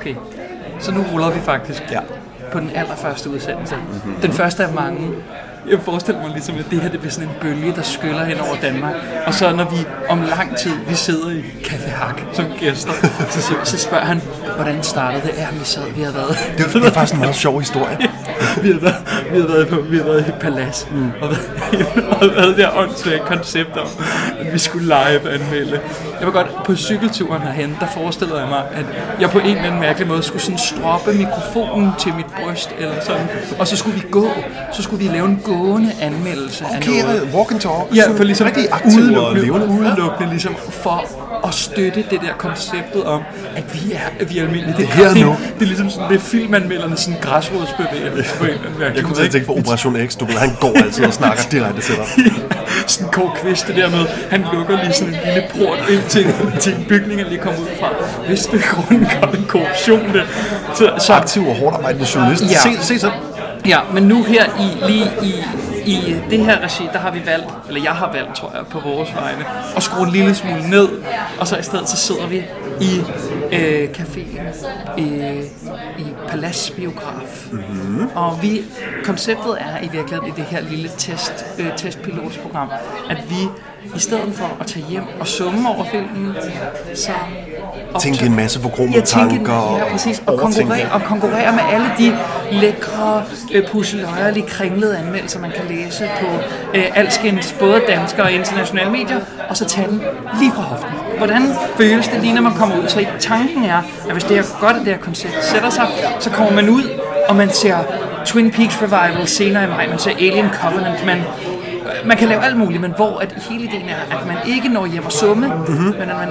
Okay, så nu ruller vi faktisk Ja. på den allerførste udsendelse. Mm-hmm. Den første af mange. Jeg forestiller mig ligesom, at det her det bliver sådan en bølge, der skyller hen over Danmark. Og så når vi om lang tid, vi sidder i Café Hak som gæster, så, så, spørger han, hvordan startede det? Ja, vi sad, vi har været, Det, det er faktisk en meget sjov historie. vi har været, vi har været, på, vi har været i Palads mm. og, været, og været det her åndssvage koncept om, at vi skulle live anmelde. Jeg var godt på cykelturen herhen, der forestillede jeg mig, at jeg på en eller anden mærkelig måde skulle sådan stroppe mikrofonen til mit bryst, eller sådan, og så skulle vi gå, så skulle vi lave en gående anmeldelse af Okay, noget. walk and talk. Ja, for ligesom rigtig aktiv og udelukkende, levende. udelukkende ligesom for at støtte det der konceptet om, at vi er, at vi er almindelige. Det, det, nu. det, er ligesom sådan, det er filmanmeldernes sådan græsrodsbevægelse på en eller anden Jeg måde, til at tænke på Operation X. Du ved, han går altid og snakker direkte til dig. sådan Kåre Kvist, det der med, han lukker lige sådan en lille port ind til, til en bygning, han lige kommer ud fra. Hvis det er grunden gør det korruption, det. Så, så, Aktiv og hårdt arbejdende journalist. Ja. Se, se så. ja, men nu her i, lige i, i det her regi, der har vi valgt, eller jeg har valgt, tror jeg, på vores vegne, at skrue en lille smule ned, og så i stedet så sidder vi i øh, caféen øh, i Palace Biograf. Mm-hmm. Og vi, konceptet er i virkeligheden i det her lille test, øh, testpilotsprogram, at vi i stedet for at tage hjem og summe over filmen, så Tænke en masse forkromede jeg tænker, tanker. ja, præcis, og konkurrere, og konkurrere med alle de lækre, øh, pusseløjerlige, kringlede anmeldelser, man kan læse på øh, alskens både danske og internationale medier, og så tage den lige fra hoften. Hvordan føles det lige, når man kommer ud? Så tanken er, at hvis det er godt, at det her koncept sætter sig, så kommer man ud, og man ser Twin Peaks Revival senere i maj, man ser Alien Covenant, man man kan lave alt muligt, men hvor at hele ideen er, at man ikke når hjem og summe, mm-hmm. men at man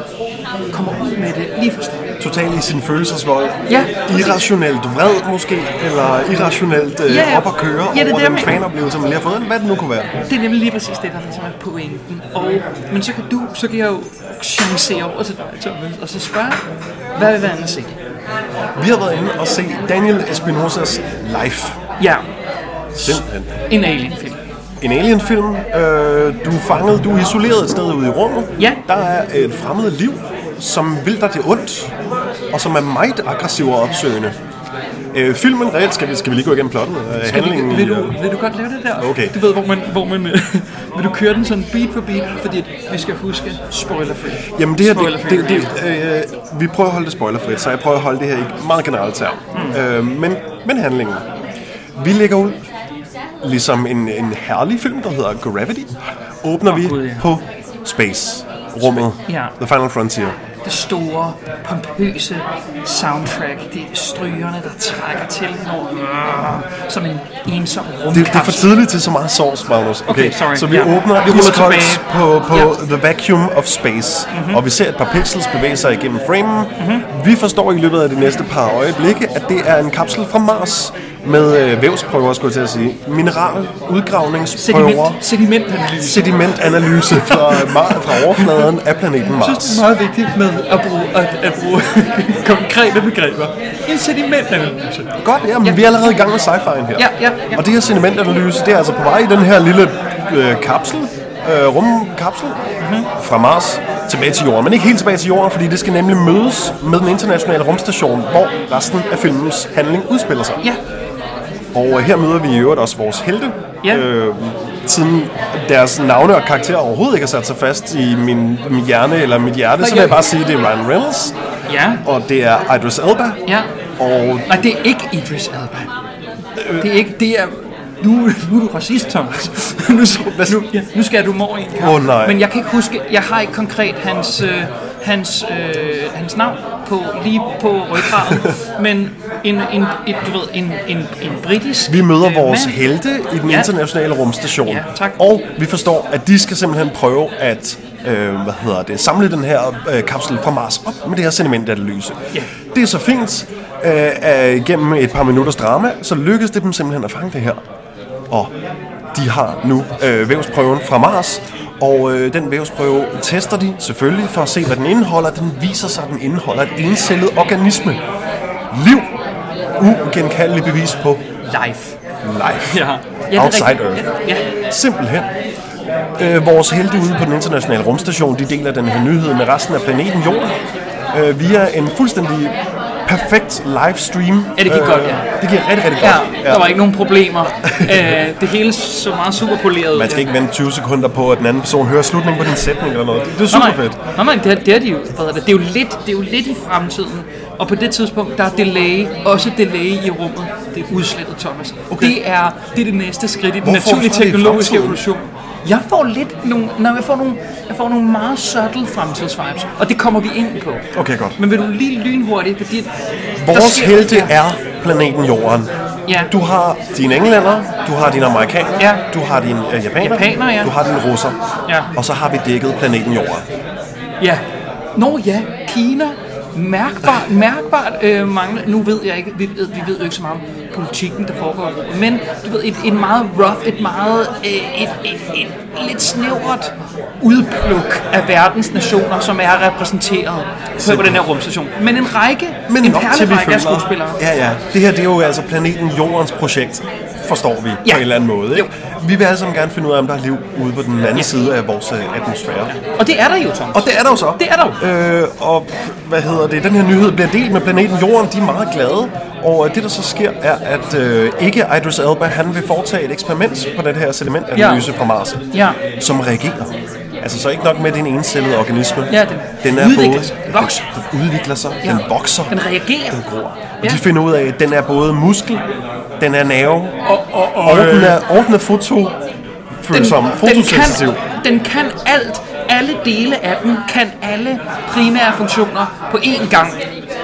kommer ud med det lige starten. Totalt i sin følelsesvold. Ja. Irrationelt vred måske, eller irrationelt øh, Ja, ja. op at køre Ja, det er over den fanoplevelse, man lige har fået, hvad det nu kunne være. Det er nemlig lige præcis det, der ligesom er pointen. Og, men så kan du, så kan jeg jo chancere over til dig, Thomas, og så spørge, hvad vil være andet se? Vi har været inde og se Daniel Espinosas Life. Ja, Simpelthen. en alien-film. En alien-film. Øh, du er fanget, du er isoleret et sted ude i rummet. Ja. Der er et fremmed liv, som vil dig det ondt, og som er meget aggressiv og opsøgende. Øh, filmen reelt, skal vi, skal vi lige gå igennem plottet? Øh, Skal handlingen vi, vil, du, øh, vil du godt lave det der? Okay. Du ved, hvor man, hvor man øh, vil du køre den sådan beat for beat, fordi vi skal huske spoiler free. Jamen det her, det, det, det, øh, vi prøver at holde det spoilerfrit, så jeg prøver at holde det her i meget generelt term. Mm. Øh, men, men handlingen. Vi lægger ud, ligesom en, en herlig film, der hedder Gravity, åbner vi Gud, ja. på space, rummet, Ja. The Final Frontier. Det store, pompøse soundtrack. Det er strygerne, der trækker til henover, som en ensom rumkapsel. Det, det er for tidligt til så meget sovs, Magnus. Okay, sorry. Så vi Ja. åbner Vi tilbage. på, på Ja. The Vacuum of Space, mm-hmm. og vi ser et par pixels bevæge sig igennem framen. Mm-hmm. Vi forstår i løbet af de næste par øjeblikke, at det er en kapsel fra Mars med øh, vævsprøver, skulle jeg til at sige. Mineral, udgravningsprøver, Sediment, sedimentanalyse. sedimentanalyse fra, fra overfladen af planeten Jeg synes, det Mars. er meget vigtigt med at bruge, at, at bruge konkrete begreber. En sedimentanalyse. Godt, ja, men Ja. vi er allerede i gang med sci-fi'en her. Ja, ja, ja. Og det her sedimentanalyse, det er altså på vej i den her lille øh, kapsel, øh, rumkapsel mm-hmm. fra Mars tilbage til Jorden. Men ikke helt tilbage til Jorden, fordi det skal nemlig mødes med den internationale rumstation, hvor resten af filmens handling udspiller sig. Ja, Og øh, her møder vi i øvrigt også vores helte. Ja. Øh, siden deres navne og karakterer overhovedet ikke har sat sig fast i min, min hjerne eller mit hjerte, så vil jeg- bare sige, at det er Ryan Reynolds, ja, og det er Idris Elba, ja. og Nej, det er ikke Idris Elba. Det er ikke, det er... Nu, nu er du racist, Thomas. nu, nu, nu skal du mor i en kamp. Åh, nej. Men jeg kan ikke huske, jeg har ikke konkret hans, øh, hans, øh, hans navn på, lige på ryggraden. men en, en, et, du ved, en, en, en britisk Vi møder øh, vores mand. helte i den Ja. internationale rumstation. Ja, tak. Og vi forstår, at de skal simpelthen prøve at øh, hvad hedder det, samle den her øh, kapsel fra Mars op med det her sedimentanalyse. Ja. Det er så fint. Øh, gennem et par minutters drama, så lykkes det dem simpelthen at fange det her. Og de har nu øh, vævsprøven fra Mars, og øh, den vævsprøve tester de selvfølgelig for at se, hvad den indeholder. Den viser sig, at den indeholder et encellet organisme. Liv. Ugenkaldelig bevis på Life. life. Ja. Ja, det Outside. Earth. Ja, ja. Simpelthen. Øh, vores helte ude på den internationale rumstation, de deler den her nyhed med resten af planeten Jorden. Øh, via en fuldstændig perfekt livestream. Ja, det gik godt, ja. Det gik rigtig, rigtig Ja, godt. der var ikke nogen problemer. øh, det hele så meget super poleret ud. Man skal ikke vente 20 sekunder på, at den anden person hører slutningen på din sætning eller noget. Det er Nå, super nej, fedt. Nå, nej, det, er, det er de jo. Er det? det, er jo lidt, det er jo lidt i fremtiden. Og på det tidspunkt, der er delay, også delay i rummet. Det er udslettet, Thomas. Okay. Det, er, det er det næste skridt i den naturlige teknologiske evolution. Jeg får lidt nogle, når jeg får nogle, jeg får nogle meget subtle fremtidsvibes, og det kommer vi ind på. Okay, godt. Men vil du lige lynhurtigt, fordi Vores sker- helte ja. er planeten Jorden. Ja. Du har dine englænder, du har dine amerikanere, Ja. du har dine uh, japanere, Japanere, ja. du har dine russer, Ja. og så har vi dækket planeten Jorden. Ja. Nå ja, Kina. Mærkbart, mærkbart øh, mangler, nu ved jeg ikke, vi ved, vi ved jo ikke så meget politikken, der foregår. Men du ved, et, et meget rough, et meget, øh, et, et, et, lidt snævert udpluk af verdens nationer, som er repræsenteret på, på den her rumstation. Men en række, Men en perlerække af skuespillere. ja, ja, det her det er jo altså planeten Jordens projekt, forstår vi Ja. på en eller anden måde. Ikke? Vi vil alle sammen gerne finde ud af, om der er liv ude på den anden side af vores øh, atmosfære. Og det er der jo, Thomas. Og det er der jo så. Det er der jo. Øh, og hvad hedder det? Den her nyhed bliver delt med planeten Jorden. De er meget glade. Og øh, det, der så sker, er, at øh, ikke Idris Elba, han vil foretage et eksperiment på den her sedimentanalyse Ja. fra Mars, Ja. som reagerer. Altså så ikke nok med, at det er en encellet organisme. Ja, den den er udvikler både, sig, den vokser. Den udvikler sig, Ja. den vokser, Den reagerer. den gror. Og Ja. de finder ud af, at den er både muskel, den er nerve, Og, og, og, og den er, og den er foto den, fotosensitiv. kan, den kan alt. Alle dele af den kan alle primære funktioner på én gang.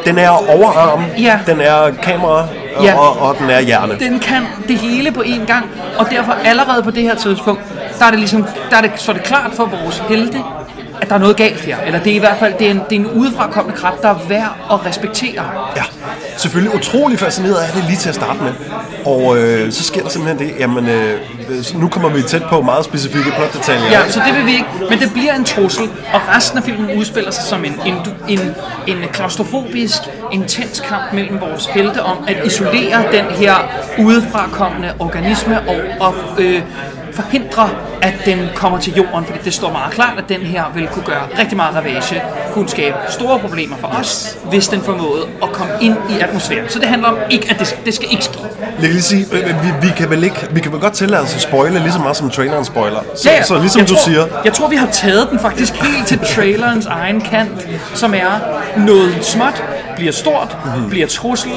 Den er overarm, Ja. den er kamera, Ja. og, og den er hjerne. Den kan det hele på én gang, og derfor allerede på det her tidspunkt, der er det ligesom, der er det, så er det klart for vores helte, at der er noget galt her. Eller det er i hvert fald det er en, det er en udefrakommende kraft, der er værd at respektere. Ja, selvfølgelig utrolig fascineret af det lige til at starte med. Og øh, så sker der simpelthen det, jamen øh, nu kommer vi tæt på meget specifikke plotdetaljer. Ja, så det vil vi ikke. Men det bliver en trussel, og resten af filmen udspiller sig som en, en, en, en klaustrofobisk, intens kamp mellem vores helte om at isolere den her udefrakommende organisme og, og øh, forhindre, at den kommer til jorden, fordi det står meget klart, at den her vil kunne gøre rigtig meget ravage, kunne skabe store problemer for os, hvis den formåede at komme ind i atmosfæren. Så det handler om ikke, at det, det skal ikke ske. Jeg kan lige sige, øh, vi, vi, kan vel ikke, vi kan vel godt tillade os at spoile lige så meget som traileren spoiler. Så, Ja, ja. så ligesom jeg du tror, siger, Jeg tror, vi har taget den faktisk helt til trailerens egen kant, som er noget småt, bliver stort, mm-hmm. bliver trussel.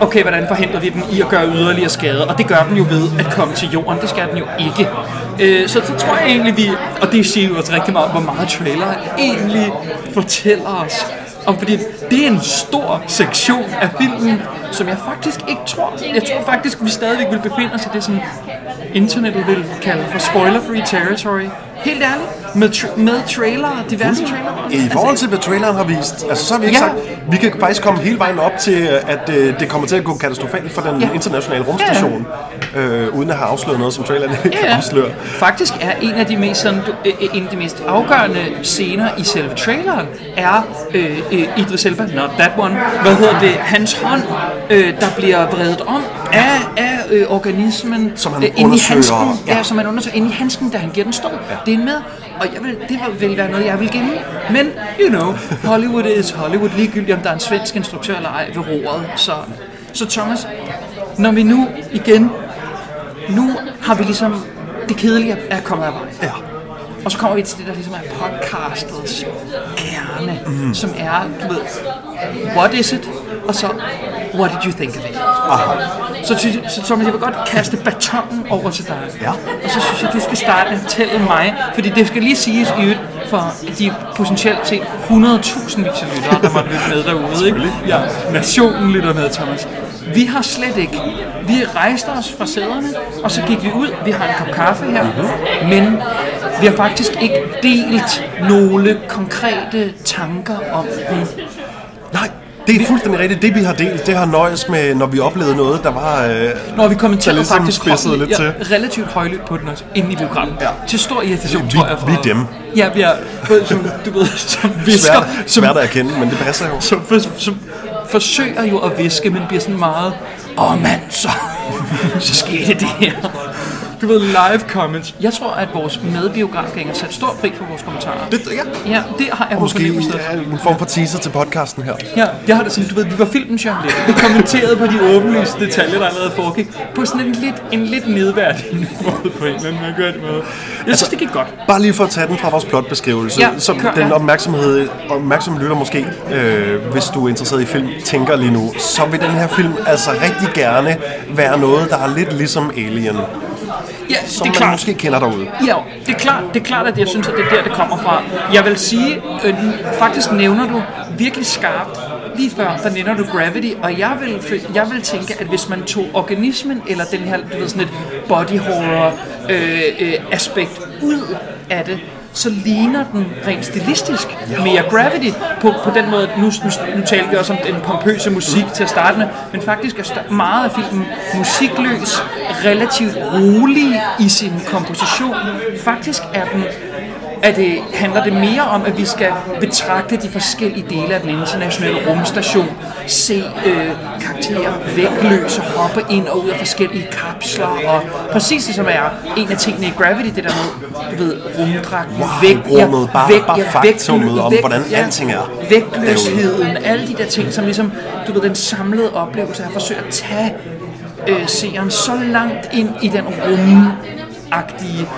Okay, hvordan forhindrer vi den i at gøre yderligere skade? Og det gør den jo ved at komme til jorden. Det skal den jo ikke. Øh, så så tror jeg egentlig, vi... Og det siger jo også rigtig meget hvor meget traileren egentlig fortæller os. Om, fordi det er en stor sektion af filmen, som jeg faktisk ikke tror... Jeg tror faktisk, vi stadigvæk vil befinde os i det, som internettet vil kalde for spoiler-free territory. Helt ærligt, med, tra- med trailer, diverse trailer. i forhold til, hvad traileren har vist, altså så har vi ikke Ja. sagt, vi kan faktisk komme hele vejen op til, at øh, det kommer til at gå katastrofalt for den Ja. internationale rumstation, øh, uden at have afsløret noget, som traileren ikke Ja, afsløre. faktisk er en af de mest, sådan, øh, øh, en af de mest afgørende scener i selve traileren, er øh, øh, Idris Elba, not that one, hvad hedder det, hans hånd, øh, der bliver vredet om af, af øh, organismen Som han øh, inde i handsken, ja. ja. som han undersøger inde i handsken, da han giver den stå. Ja. Det er med, og jeg vil, det vil- vil være noget, jeg vil gemme. Men, you know, Hollywood is Hollywood, ligegyldigt om der er en svensk instruktør eller ej ved roret. Så, så Thomas, når vi nu igen nu har vi ligesom, det kedelige er kommet af vejen. Ja. Og så kommer vi til det, der ligesom er podcastets kerne, mm. som er, du ved, what is it? Og så, what did you think of it? Aha. Så, ty- så Thomas, jeg vil godt kaste batonen over til dig. Ja. Og så synes jeg, du skal starte med at fortælle mig, fordi det skal lige siges i øvrigt for de potentielt set 100.000 vis af lyttere, der måtte lytte med derude. Ikke? Ja, nationen lytter med, Thomas. Vi har slet ikke. Vi rejste os fra sæderne, og så gik vi ud. Vi har en kop kaffe her, men vi har faktisk ikke delt nogle konkrete tanker om den. Nej, det er fuldstændig rigtigt. Det vi har delt, det har nøjes med, når vi oplevede noget, der var... Øh, Når vi kommenterede ligesom faktisk spidsede lidt ja, relativt højlydt på den også, inde i biografen. Ja. Til stor irritation, Vi- tror jeg. For, vi er dem. Ja, vi er, som, du ved, som visker, svært, som, svært at erkende, men det passer jo. som, for, som forsøger jo at viske, men bliver sådan meget, åh mand, så, så skete det her. Du ved, live comments. Jeg tror, at vores medbiografgængere sætter stor pris på vores kommentarer. Det, ja. Ja, det har jeg Måske ja, en form for teaser til podcasten her. Ja, jeg har det sådan, du ved, vi var filmjournalister. Vi kommenterede på de åbenlyse detaljer, der allerede foregik, på sådan en lidt, en lidt nedværdigende måde på en eller anden måde. Jeg synes, det gik godt. Bare lige for at tage den fra vores plotbeskrivelse, Ja, som kør, den ja. opmærksomhed, opmærksom lytter måske, øh, hvis du er interesseret i film, tænker lige nu, så vil den her film altså rigtig gerne være noget, der er lidt ligesom Alien, Ja, som det er man klart. måske kender derude. Ja, det er klart, det er klart, at jeg synes, at det er der, det kommer fra. Jeg vil sige, øh, faktisk nævner du virkelig skarpt, lige før, der nævner du Gravity, og jeg vil, jeg vil tænke, at hvis man tog organismen, eller den her, du ved, sådan et body horror øh, øh, aspekt ud af det, så ligner den rent stilistisk mere Gravity på, på den måde, nu, nu, nu talte vi også om den pompøse musik til at starte med, men faktisk er meget af filmen musikløs, relativt rolig i sin komposition. Faktisk er den at det handler det mere om, at vi skal betragte de forskellige dele af den internationale rumstation, se øh, karakterer vægtløse, hoppe ind og ud af forskellige kapsler, og præcis det som er en af tingene i Gravity, det der med, du ved, rumdragten, Wow, væg, rummet, bare- bare faktummet om, hvordan alting er Vægtløsheden, alle de der ting, som ligesom, du ved, den samlede oplevelse, har forsøgt at tage øh, seeren så langt ind i den rumagtige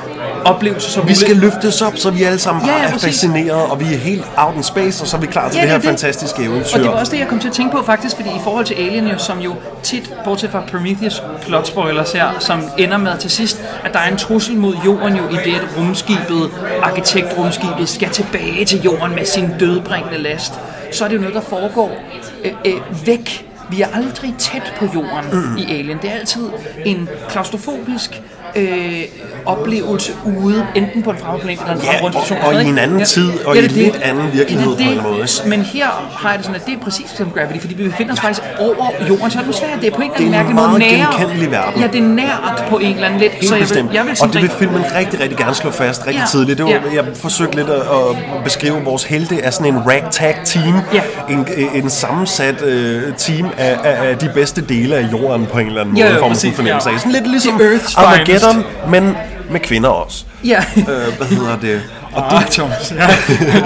oplevelse, som Vi skal løftes op, så vi alle sammen Ja, ja, er fascineret, og vi er helt out in space, og så er vi klar til Ja, det her det fantastiske Og eventyr. det var også det, jeg kom til at tænke på faktisk, fordi i forhold til Alien, jo, som jo tit, bortset fra Prometheus plot spoilers her, som ender med til sidst, at der er en trussel mod jorden jo i det, at rumskibet, arkitektrumskibet, skal tilbage til jorden med sin dødbringende last. Så er det jo noget, der foregår øh, øh, væk. Vi er aldrig tæt på jorden mm. i Alien. Det er altid en klaustrofobisk øh, oplevelse ude, enten på en fremmed planet eller en Ja, fremmed og- og i en anden tid, og i en lidt anden virkelighed det, på en måde. Men her har jeg det sådan, at det er præcis som Gravity, fordi vi befinder os faktisk over jordens atmosfære. Det er på en eller anden Det er en mærkelig måde meget nært. genkendelig verden. Ja, det er nært på en eller anden lidt. Helt så jeg vil, bestemt. jeg vil og det vil filmen rigtig, rigtig gerne slå fast rigtig Ja, tidligt. Det var, ja. Jeg forsøgte lidt at, at beskrive vores helte af sådan en ragtag team. Ja. En, en sammensat uh, team af, af, af de bedste dele af jorden på en eller anden Ja, måde, ja, får man sådan fornemmelse ja. af. Sådan lidt ligesom The Armageddon, men med kvinder også. Ja. Uh, hvad hedder det? Og Ah, Thomas, ja.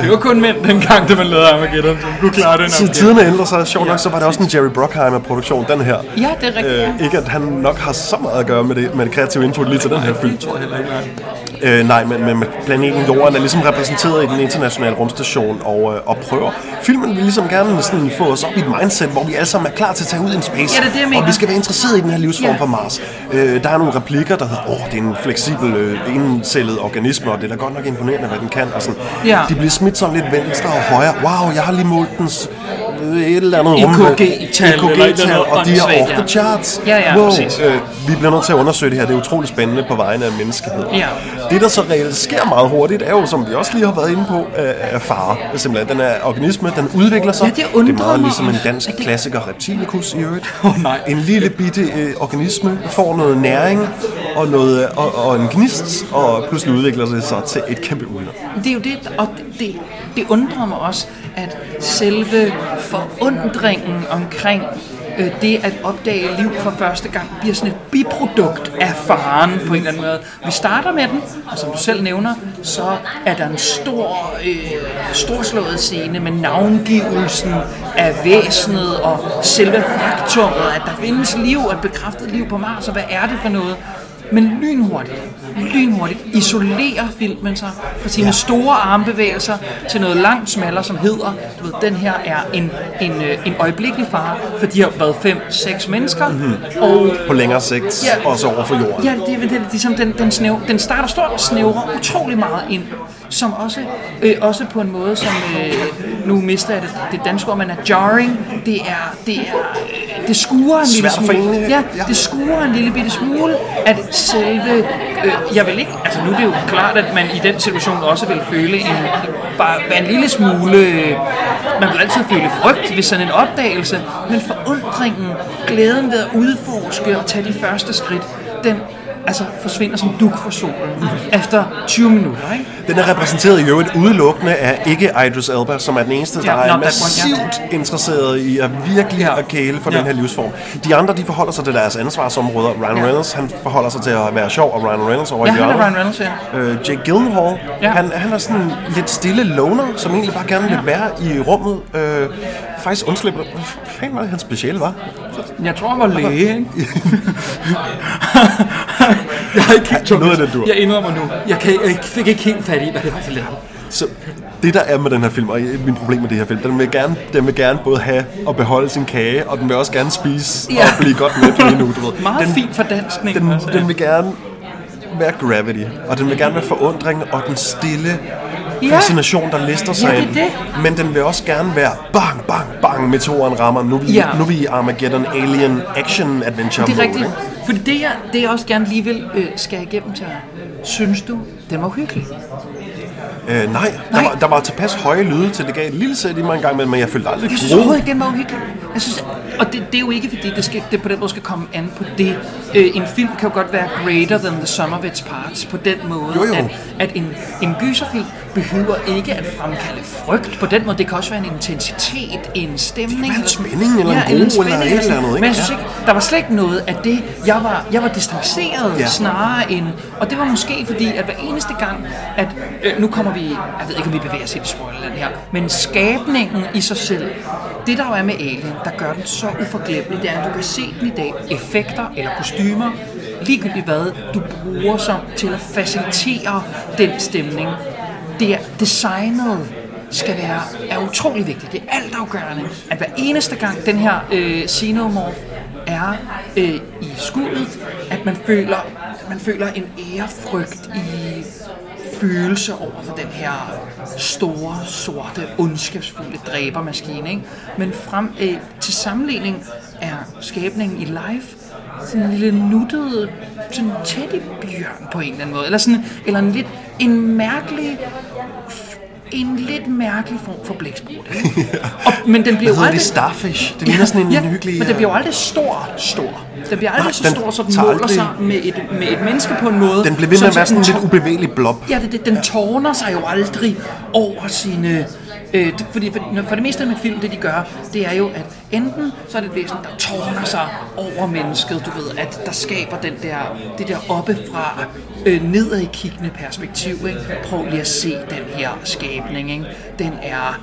det var kun mænd dengang, da man lavede Armageddon, som kunne klare den Så opgave. tiderne ændrer sig. Sjovt nok, så var det også en Jerry Bruckheimer-produktion, den her. Ja, det er rigtigt. ja. Øh, ikke at han nok har så meget at gøre med det, med det kreative input lige til den her film. Det tror jeg heller ikke. Øh, nej, men, men planeten Jorden er ligesom repræsenteret i den internationale rumstation og, øh, og prøver. Filmen vil ligesom gerne sådan få os op i et mindset, hvor vi alle sammen er klar til at tage ud i en space. Ja, det er det. Og vi skal være interesseret i den her livsform Ja. på Mars. Øh, der er nogle replikker, der hedder, åh, det er en fleksibel, øh, encellet organisme, og det er da godt nok imponerende, hvad den kan. Og sådan. Ja. De bliver smidt sådan lidt venstre og højre. Wow, jeg har lige målt dens et eller andet rum. EKG-tal eller et eller EKG-tal, andet og de er off the charts. Ja, ja, wow. præcis. Øh, vi bliver nødt til at undersøge det her. Det er utroligt spændende på vegne af menneskeheden. Ja. Det, der så reelt sker meget hurtigt, er jo, som vi også lige har været inde på, øh, er fare. Simpelthen, den er organisme, den udvikler sig. Ja, det det undrer er meget mig ligesom en også. dansk det- klassiker, Reptilicus i øvrigt. Åh, nej. En lille bitte øh, organisme får noget næring og, noget, og, og en gnist, og pludselig udvikler det sig til et kæmpe ulykke. Det er jo det, og det, det undrer mig også, at selve forundringen omkring øh, det at opdage liv for første gang bliver sådan et biprodukt af faren på en eller anden måde. Vi starter med den, og som du selv nævner, så er der en stor, øh, storslået scene med navngivelsen af væsenet og selve faktummet, at der findes liv, et bekræftet liv på Mars, og hvad er det for noget? Men lynhurtigt, lynhurtigt isolerer filmen sig fra sine ja. store armbevægelser til noget langt smallere, som hedder, du ved, den her er en, en, øh, en øjeblikkelig fare, for de har været fem, seks mennesker, mm-hmm. og På længere sigt, Ja. også over for jorden. Ja, det, er- det, er ligesom den, den, snæv, den starter stort og snævrer utrolig meget ind, som også, øh, også på en måde, som øh, nu mister jeg det, det danske ord, men er jarring. Det er, det er, øh, det skuer en lille smule. Ja, ja. det skuer en lille bitte smule, at selve, øh, jeg vil ikke, altså nu er det jo klart, at man i den situation også vil føle en, bare være en lille smule, man vil altid føle frygt ved sådan en opdagelse, men forundringen, glæden ved at udforske og tage de første skridt, den altså forsvinder som duk for solen efter 20 minutter, ikke? Den er repræsenteret i øvrigt udelukkende af ikke Idris Elba, som er den eneste, der Ja, er that one, ja. massivt interesseret i at virkelig Ja. at kæle for Ja. den her livsform. De andre, de forholder sig til deres ansvarsområder. Ryan Ja. Reynolds, han forholder sig til at være sjov, og Ryan Reynolds over Ja, i hjørnet. Ryan Reynolds, ja. Øh, Jake Gyllenhaal, Ja. han, han er sådan lidt stille loner, som egentlig bare gerne vil være i rummet. Øh, faktisk undslippe, hvad fanden var det, hans speciale var? Jeg tror, han var læge, ikke? jeg har ikke helt Noget af det, du. Jeg indrømmer nu. Jeg, kan, jeg fik ikke helt fat i, hvad det var, lavede. Så det der er med den her film, og min problem med det her film, den vil gerne, den vil gerne både have og beholde sin kage, og den vil også gerne spise Ja. og blive godt med lige nu, du ved. Meget den, fin fordanskning. Den, ja. den vil gerne være gravity, og den vil gerne være forundring og den stille. Fascination, der lister sig Ja, det er ind. det. Men den vil også gerne være bang, bang, bang, meteoren rammer. Nu er vi, Ja. nu er vi i Armageddon Alien Action Adventure Det er rigtigt. ikke? Fordi det, jeg, det jeg også gerne lige vil øh, skære igennem til. Synes du, den var hyggelig? Øh, nej, der Nej. var, der var tilpas høje lyde til, det gav et lille sæt i mig en gang, men jeg følte aldrig Jeg synes overhovedet ikke, den var uhyggelig. Jeg synes, og det, det er jo ikke, fordi det, skal, det på den måde skal komme an på det. Øh, en film kan jo godt være greater than the sum of its parts på den måde, Jo, jo. at, at en, en gyserfilm behøver ikke at fremkalde frygt på den måde. Det kan også være en intensitet, en stemning. være en eller spænding, eller en ro, eller spænding, et eller andet, ikke? Men jeg synes Ja. ikke, der var slet ikke noget af det. Jeg var, jeg var distanceret Ja. ja. snarere end... Og det var måske fordi, at hver eneste gang, at øh, nu kommer vi... Jeg ved ikke, om vi bevæger os i spoilerland her, men skabningen i sig selv, det der jo er med Alien, der gør den så uforglemmelig, det er, at du kan se den i dag. Effekter eller kostymer, ligegyldigt hvad du bruger som til at facilitere den stemning. Det er designet skal være, er utrolig vigtigt. Det er altafgørende, at hver eneste gang den her øh, xenomorph er øh, i skuddet, at man føler, man føler en ærefrygt i følelse over for den her store, sorte, ondskabsfulde dræbermaskine. Ikke? Men frem øh, til sammenligning er skabningen i live sådan en lille nuttet sådan teddybjørn på en eller anden måde. Eller, sådan, eller en lidt en mærkelig en lidt mærkelig form for blæksprut. ikke? Og, men den bliver jo aldrig... det? Starfish? Det ligner sådan en ja, hyggelig... men den bliver jo aldrig stor, stor. Den bliver aldrig Nej, så stor, så den måler aldrig- sig med et, med et menneske på en måde. Den blev ved med at være sådan den lidt ubevægelig blob. Ja, det, det, den tårner sig jo aldrig over sine... Øh, det, fordi for, for det meste med film, det de gør, det er jo, at enten så er det et væsen, der tårner sig over mennesket, du ved, at der skaber den der, det der oppefra, øh, nedad i kiggende perspektiv, ikke? Prøv lige at se den her skabning, ikke? Den er...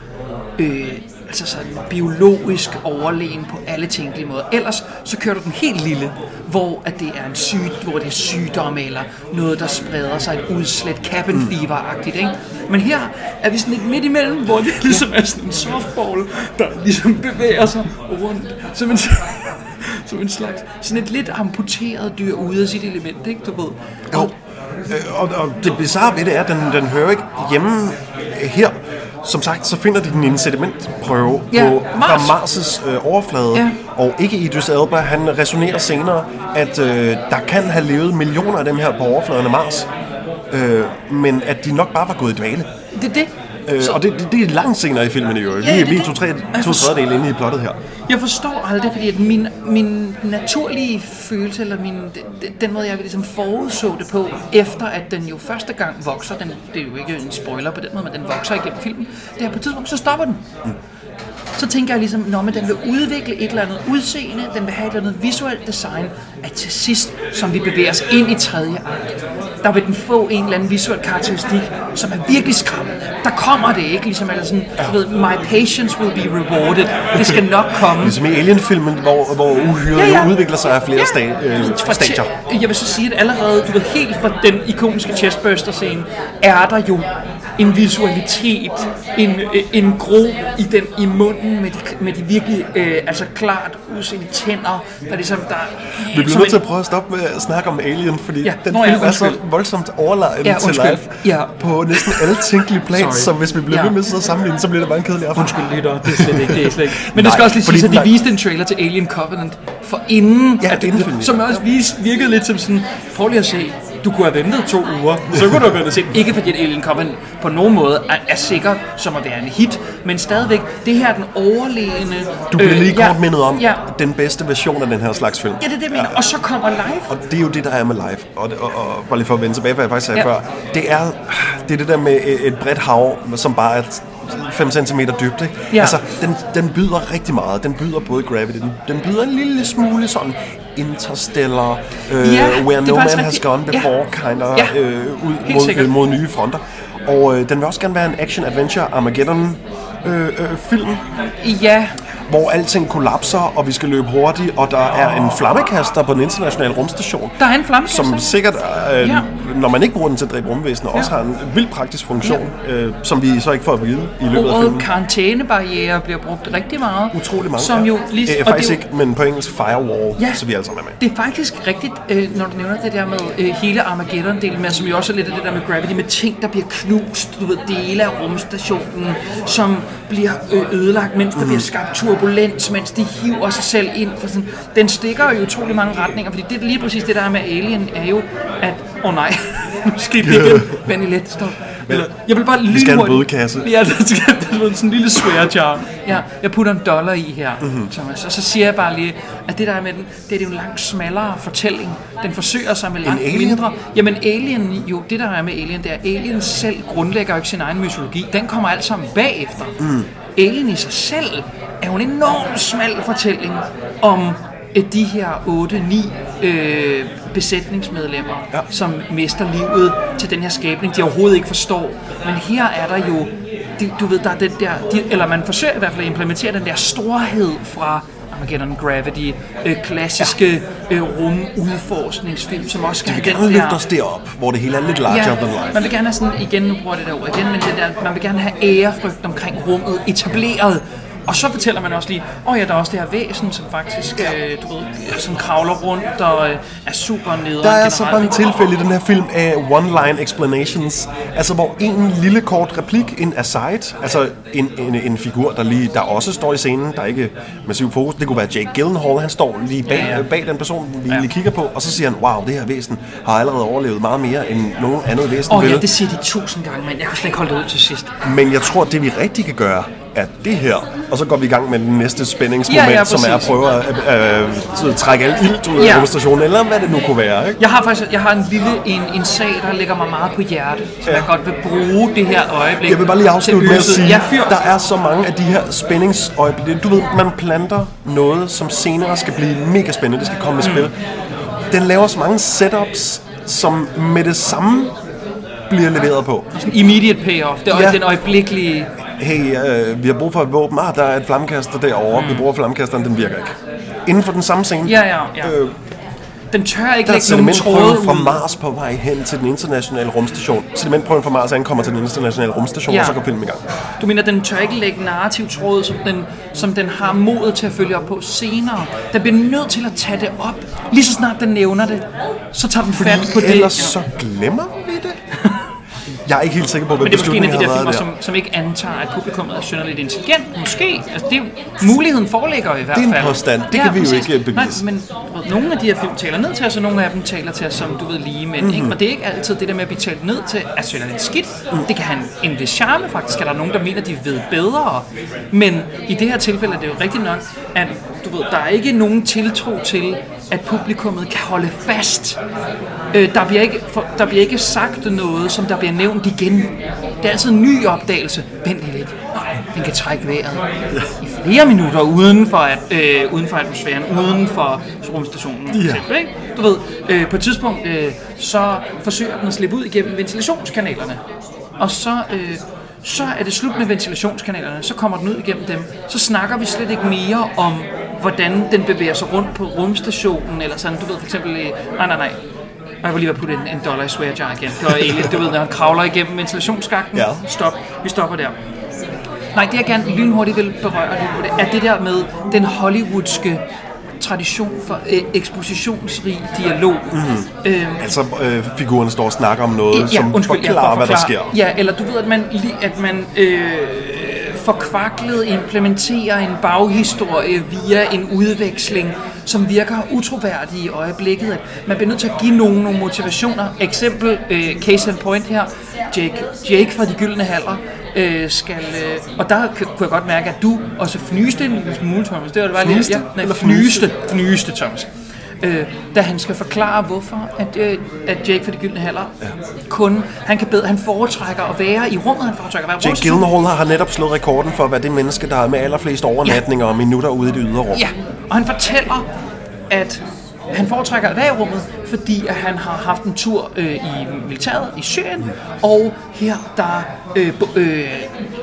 Øh, altså sådan biologisk overlegen på alle tænkelige måder. Ellers så kører du den helt lille, hvor at det er en syg, hvor det er sygdom eller noget, der spreder sig, et udslæt, cabin fever-agtigt, ikke? Men her er vi sådan lidt midt imellem, hvor det ligesom er sådan en softball, der ligesom bevæger sig rundt, som en, som en slags, sådan et lidt amputeret dyr ude af sit element, ikke? Du ved. Jo. Øh, Og, og det bizarre ved det er, at den, den hører ikke hjemme her. Som sagt, så finder de den i en sedimentprøve Ja, på, Mars. fra Mars' øh, overflade. Ja. Og ikke Idris Elba, han resonerer senere, at øh, der kan have levet millioner af dem her på overfladen af Mars. Øh, men at de nok bare var gået i dvale. Det er det. Øh, og det, det, er langt senere i filmen i øvrigt. Ja, Vi, det er det. to, tre, to tredjedele inde i plottet her. Jeg forstår aldrig, fordi at min, min naturlige følelse, eller min, den, måde, jeg ligesom forudså det på, efter at den jo første gang vokser, den, det er jo ikke en spoiler på den måde, men den vokser igennem filmen, det er på et tidspunkt, så stopper den. Så tænker jeg ligesom, når den vil udvikle et eller andet udseende, den vil have et eller andet visuelt design, at til sidst, som vi bevæger os ind i tredje akt, der vil den få en eller anden visuel karakteristik, som er virkelig skræmmende. Der kommer det ikke, ligesom eller sådan, du ved, my patience will be rewarded. Det skal nok komme. Ligesom i Alien-filmen, hvor, hvor uhyret Ja, ja. udvikler sig af flere Ja. sta- øh, Fra stadier. Jeg vil så sige, at allerede du ved, helt fra den ikoniske chestburster-scene, er der jo en visualitet, en, øh, en gro i den i munden med de, med de virkelig øh, altså klart udseende tænder, der ligesom der... Vi bliver nødt til at prøve at stoppe med at snakke om Alien, fordi Ja, den nå ja, film er så voldsomt overlegen Ja, til undskyld. live Ja. på næsten alle tænkelige plan, Sorry. Så hvis vi bliver Ja. ved med at sidde og sammenligne, så bliver det bare en kedelig aften. Undskyld lytter, det er slet ikke, det er slet ikke. Men det Nej, skal også lige siges, at de den viste en trailer til Alien Covenant for inden, Ja, at ja. som også viste, virkede lidt som sådan, prøv lige at se, du kunne have ventet to uger, så kunne du have og set. Ikke fordi at Alien Covenant på nogen måde er, er sikker som at være en hit, men stadigvæk, det her er den overlegne... Du bliver lige ja, kort mindet om Ja, den bedste version af den her slags film. ja det er det, jeg mener. Og så kommer live. Og det er jo det, der er med live. Og, og, og bare lige for at vende tilbage, hvad jeg faktisk sagde Ja. ja. før. Det er, det er det der med et et bredt hav, som bare er 5 cm dybt. Ikke? Ja. Altså, den, den byder rigtig meget. Den byder både Gravity, den, den byder en lille smule sådan Interstellar, øh, Ja, Where er No Man faktisk Has. Gone Ja. Before, kind of, Ja. øh, ud mod, øh, mod nye fronter. Og øh, den vil også gerne være en action-adventure Armageddon øh, øh, film, Ja, hvor alting kollapser, og vi skal løbe hurtigt, og der er en flammekaster på den internationale rumstation der er en flammekaster. som sikkert, øh, Ja. Når man ikke bruger den til at dræbe rumvæsener, ja. også har en vild praktisk funktion, ja. øh, som vi så ikke får at vide i løbet af filmen. karantænebarriere bliver brugt rigtig meget. Utrolig mange. Som ja. jo lige, øh, og faktisk det ikke, men på engelsk firewall, Ja. så vi alle sammen er med. Det er faktisk rigtigt, øh, når du nævner det der med øh, hele Armageddon-delen, men som jo også er lidt af det der med Gravity, med ting, der bliver knust, du ved, dele af rumstationen, som bliver øh, ødelagt, mens der Mhm. bliver skabt turbulens, mens de hiver sig selv ind. For sådan, den stikker jo utrolig mange retninger, fordi det er lige præcis det der er med Alien, er jo, at, åh oh, nej, nu skal vi igen, let, stop. Eller, jeg vil bare Vi skal have en bødekasse. Ja, det skal det er sådan en lille swear jar. Ja, jeg putter en dollar i her, Mhm. mm-hmm. Thomas. Og så siger jeg bare lige, at det der er med den, det er jo en langt smallere fortælling. Den forsøger sig med langt Alien? mindre. Jamen Alien, jo, det der er med Alien, det er, at Alien selv grundlægger jo ikke sin egen mytologi. Den kommer alt sammen bagefter. Mm. Alien i sig selv er jo en enormt smal fortælling om de her 8-9 øh, besætningsmedlemmer, Ja. som mister livet til den her skabning, de overhovedet ikke forstår. Men her er der jo, de, du ved, der er den der, de, eller man forsøger i hvert fald at implementere den der storhed fra Armageddon Gravity, øh, klassiske øh, rumudforskningsfilm, som også skal have den gerne løfte der... os derop, hvor det hele er lidt larger Ja, than life. man vil gerne have sådan, igen, nu bruger det der ord igen, men det der, man vil gerne have ærefrygt omkring rummet etableret. Og så fortæller man også lige, åh oh ja, der er også det her væsen, som faktisk, øh, du ved, som kravler rundt og øh, er super nede. Der er så mange tilfælde i den her film af one-line explanations. Altså hvor en lille kort replik, en aside, altså en, en, en figur, der lige der også står i scenen, der er ikke massiv fokus. Det kunne være Jake Gyllenhaal, han står lige bag, Ja, ja, bag den person, vi Ja. lige kigger på, og så siger han, wow, det her væsen har allerede overlevet meget mere end nogen andet væsen Åh oh, ja, det siger de tusind gange, men jeg kunne slet ikke holde det ud til sidst. Men jeg tror, det vi rigtig kan gøre, er det her. Og så går vi i gang med den næste spændingsmoment, Ja, ja, som er at prøve at øh, øh, trække al ilt ud af Ja. eller hvad det nu kunne være. Ikke? Jeg har faktisk jeg har en lille en, en sag, der ligger mig meget på hjerte, som Ja. jeg godt vil bruge det her øjeblik Jeg vil bare lige afslutte med at sige, Ja, fyr. der er så mange af de her spændingsøjeblikke. Du ved, man planter noget, som senere skal blive mega spændende. Det skal komme i Mm. spil. Den laver så mange setups, som med det samme bliver leveret på. Immediate payoff, det er Ja. den øjeblikkelige... Hey, øh, vi har brug for et våben. Ah, der er et flammekaster derovre. Mm. Vi bruger flammekasteren, den virker ikke. Inden for den samme scene. Ja, ja, ja. Øh, Den tør ikke lægge nogen tråde fra. Mars på vej hen til den internationale rumstation. Sedimentprøven fra Mars ankommer til den internationale rumstation, Ja. og så går filmen i gang. Du mener, den tør ikke lægge narrativ tråd, som den, som den har modet til at følge op på senere. Den bliver nødt til at tage det op. Lige så snart den nævner det, så tager den fat på det. Ellers så glemmer vi det. Jeg er ikke helt sikker på, hvad Men det er måske en af de der filmer, som, som ikke antager, at publikummet er synderligt intelligent. Måske. Altså, det er jo, muligheden foreligger i hvert Det er fald. en påstand. Det kan vi jo ikke bevise. Nej, men nogle af de her film taler ned til os, og nogle af dem taler til os som, du ved, lige mænd. Mhm. Mm-hmm. Ikke? Og det er ikke altid det der med at blive talt ned til, er synderligt skidt. Mm. Det kan have en, en vis charme, faktisk. Er der nogen, der mener, de ved bedre. Men i det her tilfælde er det jo rigtigt nok, at du ved, der er ikke nogen tiltro til, at publikummet kan holde fast. Øh, der, bliver ikke, for, der bliver ikke sagt noget, som der bliver nævnt igen. Det er altid en ny opdagelse. Vent lidt. Den kan trække vejret i flere minutter uden for, at, øh, uden for atmosfæren, uden for rumstationen. Ja. eksempel, ikke? Du ved, øh, på et tidspunkt, øh, så forsøger den at slippe ud igennem ventilationskanalerne. Og så, øh, så er det slut med ventilationskanalerne, så kommer den ud igennem dem. Så snakker vi slet ikke mere om, hvordan den bevæger sig rundt på rumstationen, eller sådan, du ved for eksempel, øh, nej, nej, nej, og jeg vil lige være putte en, en dollar i swear jar igen. Det var Alien, du ved, når han kravler igennem ventilationsskakten. Ja. Stop, vi stopper der. Nej, det jeg gerne lynhurtigt vil berøre det, er det der med den hollywoodske tradition for øh, ekspositionsrig dialog. Mm-hmm. Øhm, Altså, øh, figurerne står og snakker om noget, ja, som undskyld, forklarer, ja, for at hvad der forklare. sker. Ja, eller du ved, at man, lige, at man øh, forkvaklet implementerer en baghistorie via en udveksling, som virker utroværdig i øjeblikket. At man bliver nødt til at give nogen nogle motivationer. Eksempel, øh, case in point her, Jake, Jake fra De Gyldne Haller, øh, skal... Øh, og der kunne jeg godt mærke, at du også fnyste en lille smule, Thomas. Det var det bare lidt... Fnyste? Ja, nej, fnyste. Fnyste, Thomas. Øh, da han skal forklare, hvorfor at, øh, at Jake fra De Gyldne Haller ja. kun... Han, kan bedre, han foretrækker at være i rummet, han foretrækker at være Jake Gyllenhaal har netop slået rekorden for at være det menneske, der er med allerflest overnatninger og minutter ude i det ydre rum. Ja, og han fortæller, at han foretrækker at være i rummet, fordi at han har haft en tur øh, i militæret i Syrien, og her der, øh, øh,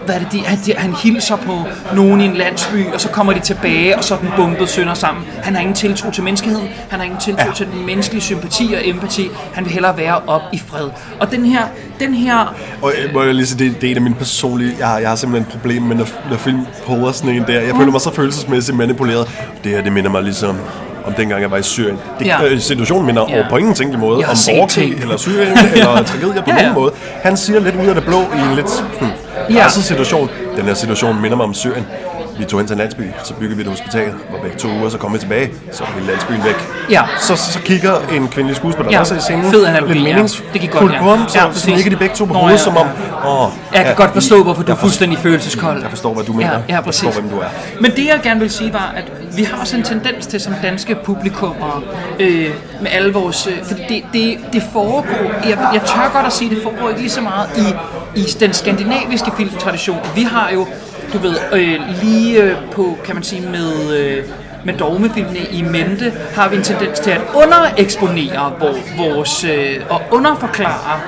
hvad er det, de, han, de, han hilser på nogen i en landsby, og så kommer de tilbage, og så er den bumpet sønder sammen. Han har ingen tiltro til menneskeheden, han har ingen tiltro Ja. ja. til den menneskelige sympati og empati, han vil hellere være op i fred. Og den her, den her Og øh, må jeg lige sige, det, det er en af mine personlige... Jeg har, jeg har simpelthen et problem med, når, når film poder sådan en der. Jeg føler mig så følelsesmæssigt manipuleret. Det her, det minder mig ligesom om dengang jeg var i Syrien. Det, Ja. øh, situationen minder Ja. på ingen tænkelig måde om borgerkrig ting. eller Syrien eller tragedier på Ja, ja. nogen måde. Han siger lidt ud af det blå i en lidt hmm, Ja. situation. Den her situation minder mig om Syrien. Vi tog hen til en landsby, så byggede vi et hospital, var væk to uger, så kom vi tilbage, så var hele landsbyen væk. Ja. Så, så, kigger en kvindelig skuespiller Ja, også i scenen. fed analogi, lidt ja. meningsfuldt Det gik godt, ja. rum, så, Ja, ligger de begge to på Nå, hovedet, ja, som om, åh, Jeg kan ja, godt forstå, hvorfor du jeg er fuldstændig følelseskold. Jeg forstår, hvad du mener. Ja, ja Jeg præcis. forstår, hvem du er. Men det, jeg gerne vil sige, var, at vi har også en tendens til som danske publikummer, øh, med alle vores... Øh, fordi det, det, det foregår... Jeg, jeg tør godt at sige, det foregår ikke lige så meget i, i den skandinaviske filmtradition. Vi har jo, du ved, øh, lige øh, på, kan man sige, med... Øh, med dogmefilmene i mente, har vi en tendens til at undereksponere vor, vores, øh, og underforklare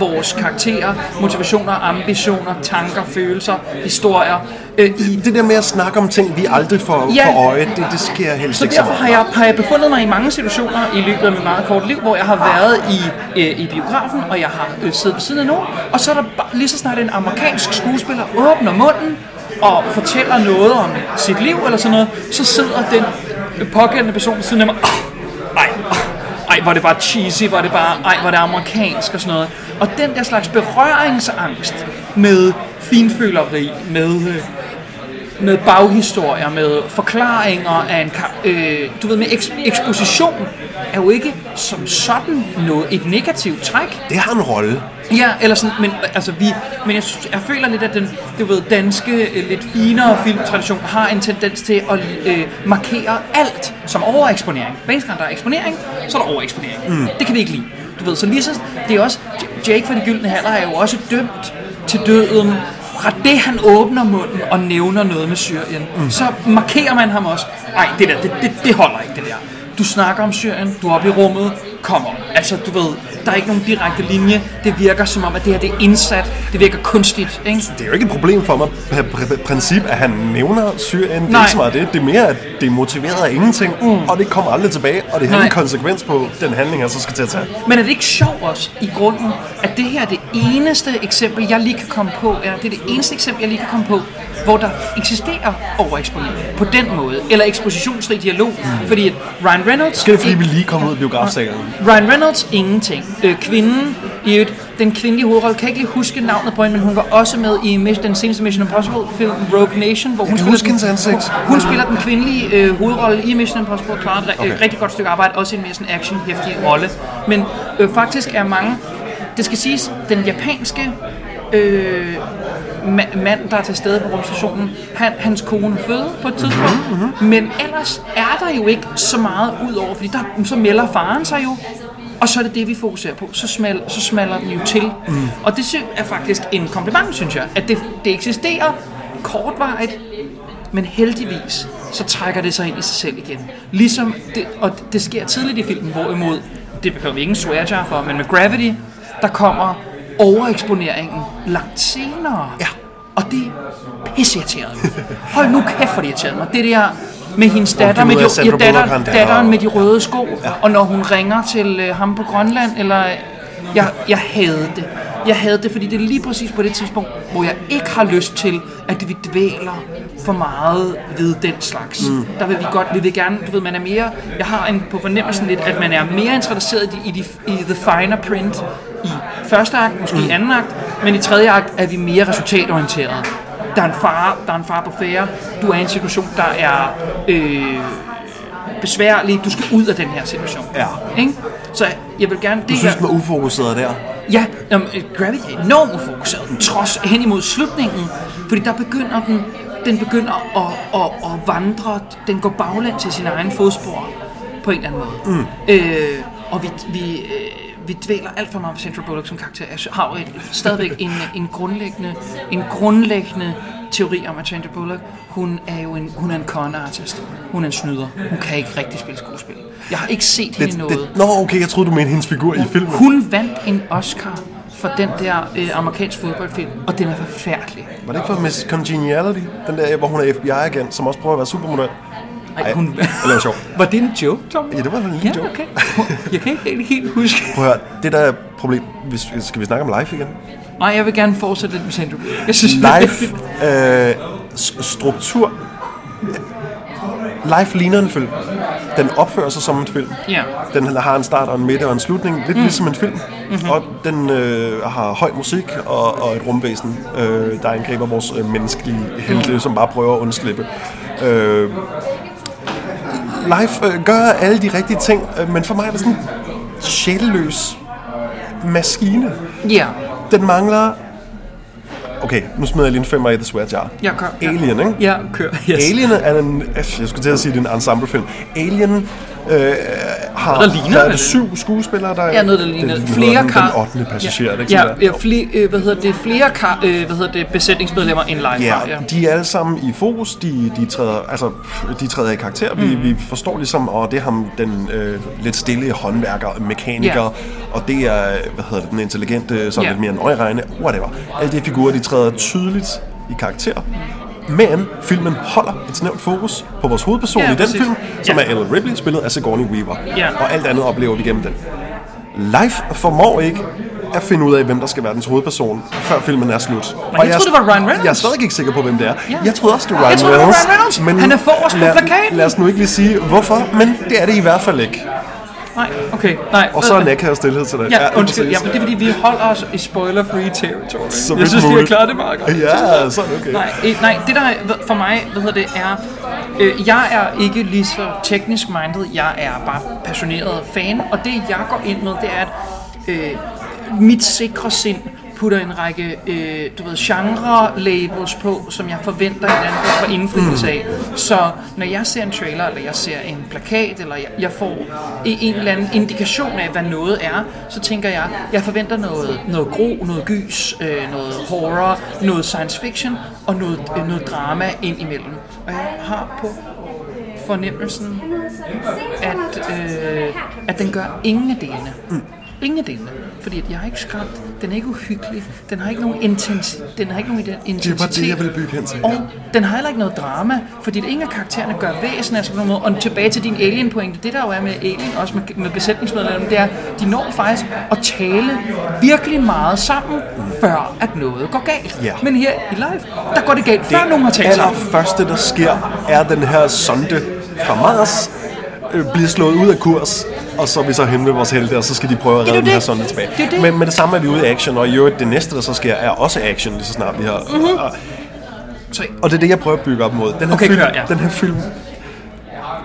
vores karakterer, motivationer, ambitioner, tanker, følelser, historier. Øh, i, Det der med at snakke om ting, vi aldrig får Ja. for øje, det, det sker helst så ikke så derfor har jeg, har jeg befundet mig i mange situationer i løbet af mit meget korte liv, hvor jeg har været i, øh, i biografen, og jeg har øh, siddet ved siden af nogen, og så er der bare, lige så snart en amerikansk skuespiller åbner munden og fortæller noget om sit liv eller sådan noget, så sidder den pågældende person ved siden af mig, oh, ej, oh, ej, var det bare cheesy, var det bare, ej, var det amerikansk og sådan noget. Og den der slags berøringsangst med finføleri, med øh, med baghistorier, med forklaringer af en, øh, du ved, med eks- eksposition, er jo ikke som sådan noget, et negativt træk. Det har en rolle. Ja, eller sådan, men, altså, vi, men jeg, jeg føler lidt, at den du ved, danske, øh, lidt finere filmtradition har en tendens til at øh, markere alt som overeksponering. Hver der er eksponering, så er der overeksponering. Mm. Det kan vi ikke lide. Du ved, så lige så, det er også, Jake fra de Gyldne Haller er jo også dømt til døden fra det, han åbner munden og nævner noget med Syrien, mm. så markerer man ham også. Nej, det der, det, det, det holder ikke, det der. Du snakker om Syrien, du er oppe i rummet, kommer. Altså, du ved, der er ikke nogen direkte linje. Det virker som om, at det her det er indsat. Det virker kunstigt, ikke? Det er jo ikke et problem for mig, per pr- princip, at han nævner Syrien. Det er ikke så meget det. Det er mere, at det er motiveret af ingenting, mm. og det kommer aldrig tilbage, og det har en konsekvens på den handling, han så skal til at tage. Men er det ikke sjovt også i grunden, at det her er det eneste eksempel, jeg lige kan komme på, eller det er det eneste eksempel, jeg lige kan komme på, hvor der eksisterer overeksponering på den måde, eller ekspositionsfri dialog, mm. fordi Ryan Reynolds... Det er fordi, vi lige kom ud af biografsalen. Ryan Reynolds, ingenting. Øh, kvinden, i øvrigt, den kvindelige hovedrolle, kan jeg ikke lige huske navnet på hende, men hun var også med i Mission- den seneste Mission Impossible film Rogue Nation, hvor hun spiller den- ansigt. Hun, hun spiller den kvindelige øh, hovedrolle i Mission Impossible, klarer et Okay. okay. rigtig godt stykke arbejde, også i en mere sådan action-hæftig rolle. Men øh, faktisk er mange, det skal siges, den japanske øh, ma- mand, der er til stede på rumstationen, han, hans kone føde på et tidspunkt. Mm-hmm. Men ellers er der jo ikke så meget ud over, fordi der, så melder faren sig jo. Og så er det det, vi fokuserer på. Så, smal, så smaller den jo til. Mm. Og det er faktisk en kompliment, synes jeg, at det, det eksisterer kortvarigt, men heldigvis, så trækker det sig ind i sig selv igen. Ligesom det, og det sker tidligt i filmen, hvorimod, det behøver vi ingen swearjar for, men med Gravity, der kommer overeksponeringen langt senere. Ja. Og det er pisseirriterende. Hold nu kæft, for det irriterede mig. Det der med hendes datter, med de, ja, datter, datteren med de røde sko, ja. og når hun ringer til øh, ham på Grønland, eller jeg, jeg havde det. Jeg havde det, fordi det er lige præcis på det tidspunkt, hvor jeg ikke har lyst til, at vi dvæler for meget ved den slags. Mm. Der vil vi godt, vi vil gerne, du ved, man er mere, jeg har en på fornemmelsen lidt, at man er mere interesseret i, i, de, i the finer print i første akt, måske i anden akt, men i tredje akt er vi mere resultatorienterede. der er en far, der er en far på færre, du er i en situation, der er øh, besværlig, du skal ud af den her situation. Ja. Ikke? Så jeg vil gerne... Du Det synes, her, er ufokuseret der? Ja, øh, Gravity er enormt ufokuseret, trods hen imod slutningen, fordi der begynder den, den begynder at, at, at vandre, den går baglæns til sin egen fodspor, på en eller anden måde. Mm. Øh, og vi, vi, øh, vi dvæler alt for meget på Sandra Bullock som karakter. Jeg har jo et, stadigvæk en, en, grundlæggende, en grundlæggende teori om, at Sandra Bullock, hun er jo en, hun er en con artist. Hun er en snyder. Hun kan ikke rigtig spille skuespil. Jeg har ikke set hende Det, noget. det, nå, okay, jeg troede, du mente hendes figur i filmen. Hun vandt en Oscar for den der øh, amerikansk fodboldfilm, og den er forfærdelig. Var det ikke for Miss Congeniality? Den der, hvor hun er FBI-agent, som også prøver at være supermodel? Ej, hun... Det var sjovt. Var det en joke, Tom? Ja, det var en lille Ja, joke. okay. Jeg kan ikke helt huske. Prøv at høre, det der er problem... Hvis, skal vi snakke om live igen? Nej, jeg vil gerne fortsætte lidt med Bullock. Jeg synes, Live øh, struktur... Live ligner en film. Den opfører sig som en film. Ja. Den har en start og en midte og en slutning, lidt mm. ligesom en film. Mm-hmm. Og den øh, har høj musik og, og et rumvæsen, øh, der angriber vores øh, menneskelige helte, mm. som bare prøver at undslippe. Øh, live øh, gør alle de rigtige ting, øh, men for mig er det sådan sjælløs maskine. Ja. Den mangler... Okay, nu smider jeg lige en femmer i The Swear Jar. Ja, kør. Alien, ikke? Ja, kør. Yes. Alien er en... Jeg skulle til at sige, det er en ensemblefilm. Alien øh, har... Der ligner der er det. syv skuespillere, der Ja, noget, der ligner det, flere den, kar... Den 8. passager, er det ikke ja, ja, flere, øh, hvad hedder det, flere kar, øh, hvad hedder det, besætningsmedlemmer end live Ja, ja. de er alle sammen i fokus, de, de, træder, altså, de træder i karakter. Vi, Mm. vi forstår ligesom, og det er ham, den øh, lidt stille håndværker, mekaniker, Ja. og det er, hvad hedder det, den intelligente, sådan Ja. lidt mere nøjeregne, whatever. Alle de figurer, de træder tydeligt i karakter. Men filmen holder et snævrt fokus på vores hovedperson Ja, i den præcis. film, som Ja. er Ellen Ripley, spillet af Sigourney Weaver. Ja. Og alt andet oplever vi gennem den. Life formår ikke at finde ud af, hvem der skal være dens hovedperson, før filmen er slut. Men jeg troede, det var Ryan Reynolds. Jeg er stadig ikke sikker på, hvem det er. Ja. Jeg troede også, det var Ryan Jeg troede, det var Reynolds. Ryan Reynolds. Han er forrest på plakaten. Lad os nu ikke lige sige, hvorfor, men det er det i hvert fald ikke. Nej, okay, nej. Og så er Nick her stillhed til det. Ja, undskyld. Ja, men det er fordi, vi holder os i spoiler-free territory. Så jeg synes, vi har muligt. klaret det meget godt. Ja, så det okay. Nej, øh, nej, det der for mig, hvad hedder det, er, øh, jeg er ikke lige så teknisk minded, jeg er bare passioneret fan, og det jeg går ind med, det er, at øh, mit sikre sind putter en række, øh, du ved, genre-labels på, som jeg forventer en anden for indflydelse af. Så når jeg ser en trailer, eller jeg ser en plakat, eller jeg, jeg får en eller anden indikation af, hvad noget er, så tænker jeg, jeg forventer noget, noget gro, noget gys, øh, noget horror, noget science fiction og noget, øh, noget drama ind imellem. Og jeg har på fornemmelsen, at, øh, at den gør ingen af delene. Mm. Ingen af delene. Fordi at jeg har ikke skræmt, den er ikke uhyggelig, den har ikke nogen intensitet, den har ikke nogen intensitet. Det var det, jeg ville bygge hen til. Og den har heller ikke noget drama, fordi det ingen af karaktererne gør væsen af på nogen måde. Og tilbage til din alien-pointe, det der jo er med alien, også med, med besætningsmedlemmerne, det er, de når faktisk at tale virkelig meget sammen, før at noget går galt. Ja. Men her i live, der går det galt, før nogen har talt sammen. allerførste, der sker, er den her sonde fra Mars øh, bliver slået ud af kurs, og så er vi så henne ved vores helte, og så skal de prøve at redde den her sonde tilbage. Det det. Men med det samme er vi ude i action, og i øvrigt det næste, der så sker, er også action, lige så snart vi har... Mhm. Og, og det er det, jeg prøver at bygge op mod. Den her, Okay, film, kør, ja. den her film,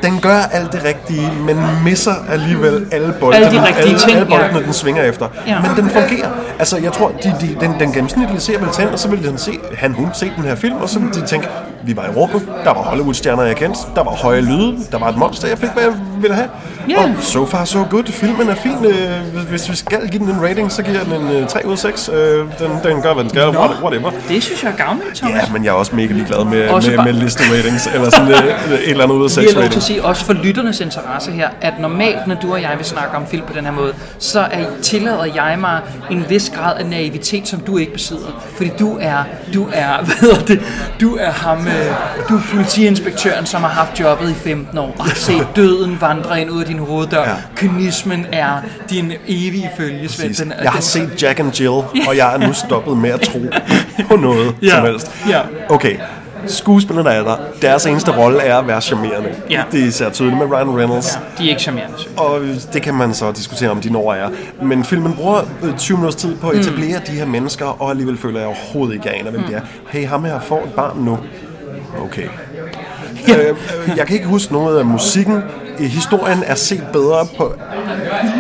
den gør alt det rigtige, men misser alligevel alle boldene, Alle de rigtige alle, ting, alle boldene ja. den svinger efter. Ja. Men den fungerer. Altså, jeg tror, de, de, den, den gennemsnitlige ser vil tænde, og så vil den se, han, hun se den her film, og så vil de tænke, vi var i rummet, der var Hollywood-stjerner, jeg kendte, der var høje lyde, der var et monster, jeg fik, hvad jeg ville have. Ja. Og so far so good. Filmen er fin. Øh, hvis- vi skal give den en rating, så giver jeg den en øh, 3 ud af 6. Øh, den, den gør, hvad den skal. What- Whatever. det synes jeg er gavmildt, Thomas. Ja, men jeg er også mega ligeglad med, Også med, bare- med liste ratings, eller sådan øh, et eller andet ud af 6 Vi har lov til rating. at sige, også for lytternes interesse her, at normalt, når du og jeg vil snakke om film på den her måde, så er, tillader jeg mig en vis grad af naivitet, som du ikke besidder. Fordi du er, du er, hvad hedder det, du er ham, øh, du er politiinspektøren, som har haft jobbet i 15 år, og har set døden vandre ind ud af din hoveddør. Ja. Kynismen er din evige følgesvend. Den Jeg har den- set Jack and Jill, og jeg er nu stoppet med at tro på noget Ja. som helst. Ja. Okay, skuespillerne er der, deres eneste rolle er at være charmerende. Ja. Det er især tydeligt med Ryan Reynolds. De er ikke charmerende. synes. Og det kan man så diskutere, om de når er. Men filmen bruger øh, 20 minutters tid på at etablere de her mennesker, og alligevel føler jeg overhovedet ikke, aner, hvem det er. Hey, ham her får et barn nu. Okay. Øh, øh, jeg kan ikke huske noget af musikken. Historien er set bedre på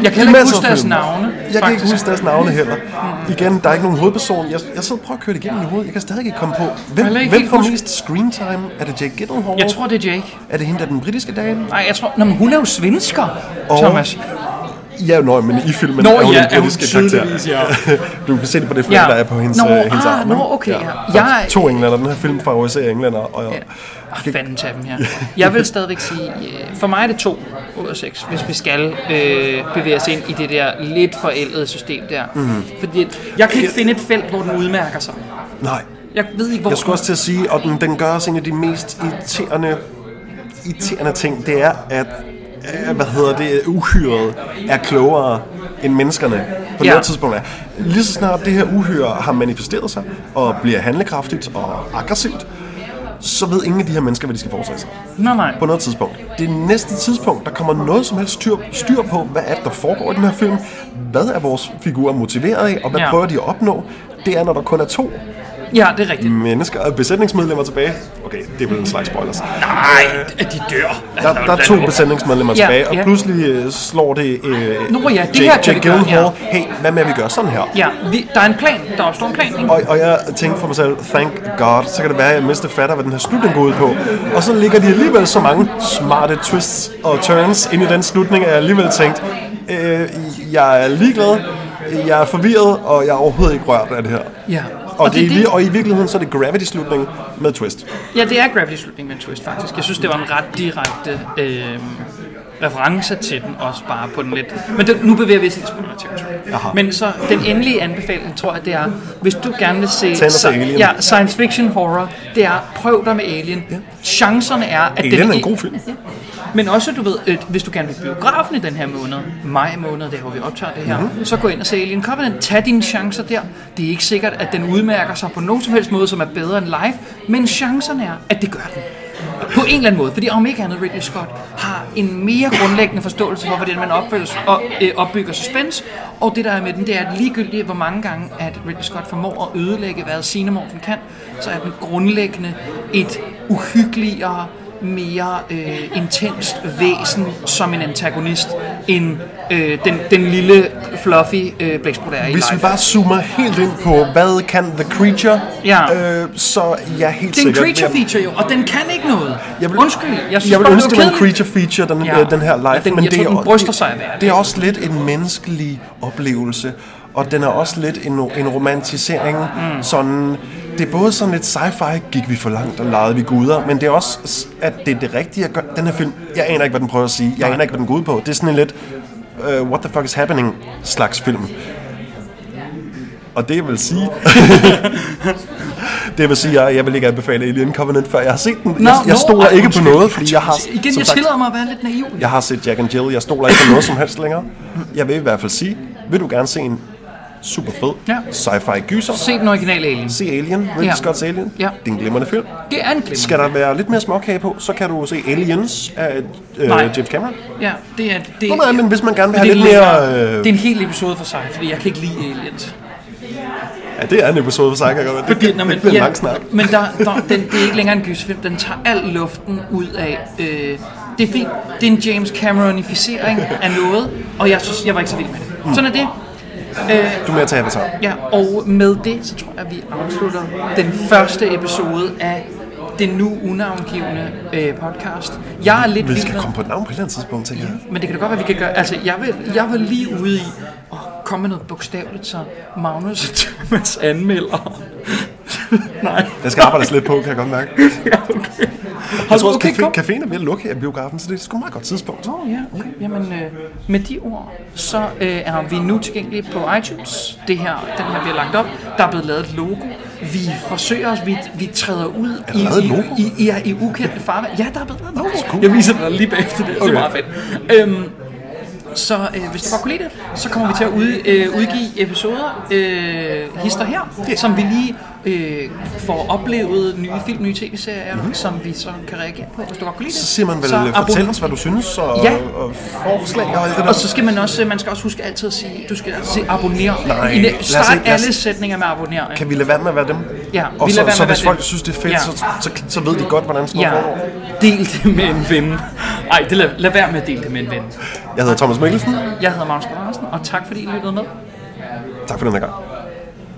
Jeg kan ikke huske deres navne. Jeg kan ikke faktisk. huske deres navne heller. Igen, der er ikke nogen hovedperson. Jeg, jeg sidder og prøver at køre det igennem i hovedet. Jeg kan stadig ikke komme på. Hvem, hvem får huske- mest screen time? Er det Jake Gyllenhaal? Jeg tror, det er Jake. Er det hende, der er den britiske dame? Nej, jeg tror... Nå, men hun er jo svensker, Og- Thomas. Ja, nøj, men i filmen Nå, er hun ja, den hun britiske karakter. ja. du kan se det på det flag, Ja. der er på hendes, Nå, øh, hendes ah, arm. nå, okay, ja. Er Jeg- to englænder. Den her film favoriserer englænder. Og, Ja. Ah, fanden tage dem her. Jeg vil stadigvæk sige, øh, for mig er det to ud af seks, hvis vi skal øh, bevæge os ind i det der lidt forældede system der. Mm. Fordi jeg kan ikke finde et felt, hvor den udmærker sig. Nej, Jeg ved ikke, hvor... jeg skulle også til at sige, og den, den gør også en af de mest irriterende, irriterende ting, det er, at hvad hedder det, uhyret er klogere end menneskerne på Ja. noget tidspunkt er. Lige så snart det her uhyre har manifesteret sig og bliver handlekraftigt og aggressivt, så ved ingen af de her mennesker, hvad de skal foretage sig Nej, nej. på noget tidspunkt. Det næste tidspunkt, der kommer noget som helst styr, styr på, hvad er det, der foregår i den her film, hvad er vores figurer motiveret af, og hvad Ja. prøver de at opnå, det er, når der kun er to Ja, det er rigtigt. mennesker, besætningsmedlemmer tilbage. Okay, det er vel en slags spoilers. Nej, at de dør. Der, der er to besætningsmedlemmer Ja, tilbage, og ja. pludselig øh, slår det øh, Nå ja, det Jake, her Jake Gyllenhaal, hey, hvad med at vi gør sådan her? Ja, vi, der er en plan. Der opstår en plan, ikke? Og, og jeg tænkte for mig selv, thank God, så kan det være, at jeg mister fatter, hvad den her slutning går ud på. Og så ligger de alligevel så mange smarte twists og turns ind i den slutning, at jeg alligevel tænkt, øh, jeg er ligeglad, jeg er forvirret, og jeg er overhovedet ikke rørt af det her. Ja. Og, og, det, det, og i virkeligheden så er det Gravity-slutning med twist. Ja, det er Gravity-slutning med twist, faktisk. Jeg synes, det var en ret direkte øh, reference til den, også bare på den lidt... Men det, nu bevæger vi os i spoiler Men så den endelige anbefaling, tror jeg, det er, hvis du gerne vil se... Alien. Ja, science fiction horror, det er, prøv dig med Alien. Ja. Chancerne er, at Alien den... er en god film. Ja. Men også, du ved, øh, hvis du gerne vil biografen i den her måned, maj måned, det er, hvor vi optager det her, Mhm. mm-hmm. så gå ind og se Alien Covenant. Tag dine chancer der. Det er ikke sikkert, at den udmærker sig på nogen som helst måde, som er bedre end live, men chancerne er, at det gør den. På en eller anden måde, fordi om ikke andet Ridley Scott har en mere grundlæggende forståelse for, hvordan man opbygger, og, øh, opbygger suspense, og det der er med den, det er at ligegyldigt, hvor mange gange, at Ridley Scott formår at ødelægge, hvad Cinemorphen kan, så er den grundlæggende et uhyggeligere, mere øh, intenst væsen som en antagonist, end øh, den, den lille, fluffy øh, blæksprutte er i Hvis vi bare zoomer helt ind på, hvad kan The Creature, Ja. øh, så er jeg helt Det er en sikker. creature feature jo, og den kan ikke noget. Jeg vil, Undskyld, jeg synes jeg vil ønske, det det var en creature feature, den, Ja. ja. den her live. Ja, den- jeg tror, den bryster sig af det. det er også lidt en menneskelig oplevelse, og den er også lidt en, en romantisering. Mm. Sådan, det er både sådan lidt sci-fi, gik vi for langt og legede vi guder, men det er også, at det er det rigtige at gøre. Den her film, jeg aner ikke, hvad den prøver at sige. Jeg aner ikke, hvad den går ud på. Det er sådan en lidt, uh, what the fuck is happening slags film. Og det vil sige... det vil sige, at jeg vil ikke anbefale Alien Covenant, før jeg har set den. Nå, jeg, jeg stoler ikke på noget, fordi jeg har... Igen, jeg tillader mig at være lidt naiv. jeg har set Jack and Jill. Jeg stoler ikke på noget som helst længere. Jeg vil i hvert fald sige, vil du gerne se en super fed Ja. sci-fi gyser, Se den originale Alien. se Alien, Ridley Ja. Scott's Alien. Ja. Det er en glimrende film. Det er en glimrende. Skal der være lidt mere småkage på, så kan du se Aliens af øh, Nej. James Cameron. Ja, det er... Det, Nå, nej, men hvis man gerne vil have lidt mere... Øh, Det er en hel episode for sig, fordi jeg kan ikke lide aliens. ja, det er en episode for sig, kan jeg godt være. Det, Nå, det bliver en lang snak. Men der, der, den, det er ikke længere en gyserfilm. Den tager al luften ud af... Øh, det er fint. Det er en James Cameronificering af noget, og jeg synes, jeg var ikke så vild med det. Sådan er det. Du er med at tage Avatar. Ja, og med det, så tror jeg, at vi afslutter den første episode af det nu unavngivende øh, podcast. Jeg er lidt Vi skal komme på et navn på et eller andet tidspunkt, tænker jeg. men det kan da godt være, vi kan gøre... Altså, jeg vil, jeg vil lige ude i at komme med noget bogstaveligt, så Magnus og Thomas anmelder. Nej. Der skal arbejdes lidt på, kan jeg godt mærke. Ja, okay. Jeg tror også, okay, café, caféen er ved at lukke her i biografen, så det er sgu et meget godt tidspunkt. Åh, ja, okay. Jamen, øh, med de ord, så øh, er vi nu tilgængelige på iTunes. Det her, den her bliver lagt op. Der er blevet lavet et logo. Vi forsøger os, vi, vi træder ud i, i, i, i, i ukendte farvand. Ja, der er blevet lavet et logo. cool. Jeg viser dig lige bagefter det. Det Okay. er meget fedt. Øhm, Så øh, hvis du godt kunne lide det, så kommer vi til at ud, øh, udgive episoder, øh, hister her, som vi lige øh, får oplevet nye film, nye tv-serier, mm-hmm. som vi så kan reagere på, hvis du godt kunne lide det. Så siger man vel, Så fortæl abonner- os, hvad du synes, og, Ja. og forslag og alt det der. Og så skal man også, man skal også huske altid at sige, du skal altid sige abonner. Nej, I, start ikke- lad os- alle sætninger med abonner. Kan vi lade være med at være dem? Ja, og vi så, så at hvis folk dem. synes, det er fedt, Ja. så, så, så ved de godt, hvordan sådan Ja, foregår. del det med en ven. Ej, det lad, lad være med at dele det med en ven. Jeg hedder Thomas Mikkelsen. Jeg hedder Magnus Andersen, og tak fordi I lyttede med. Tak for den her gang.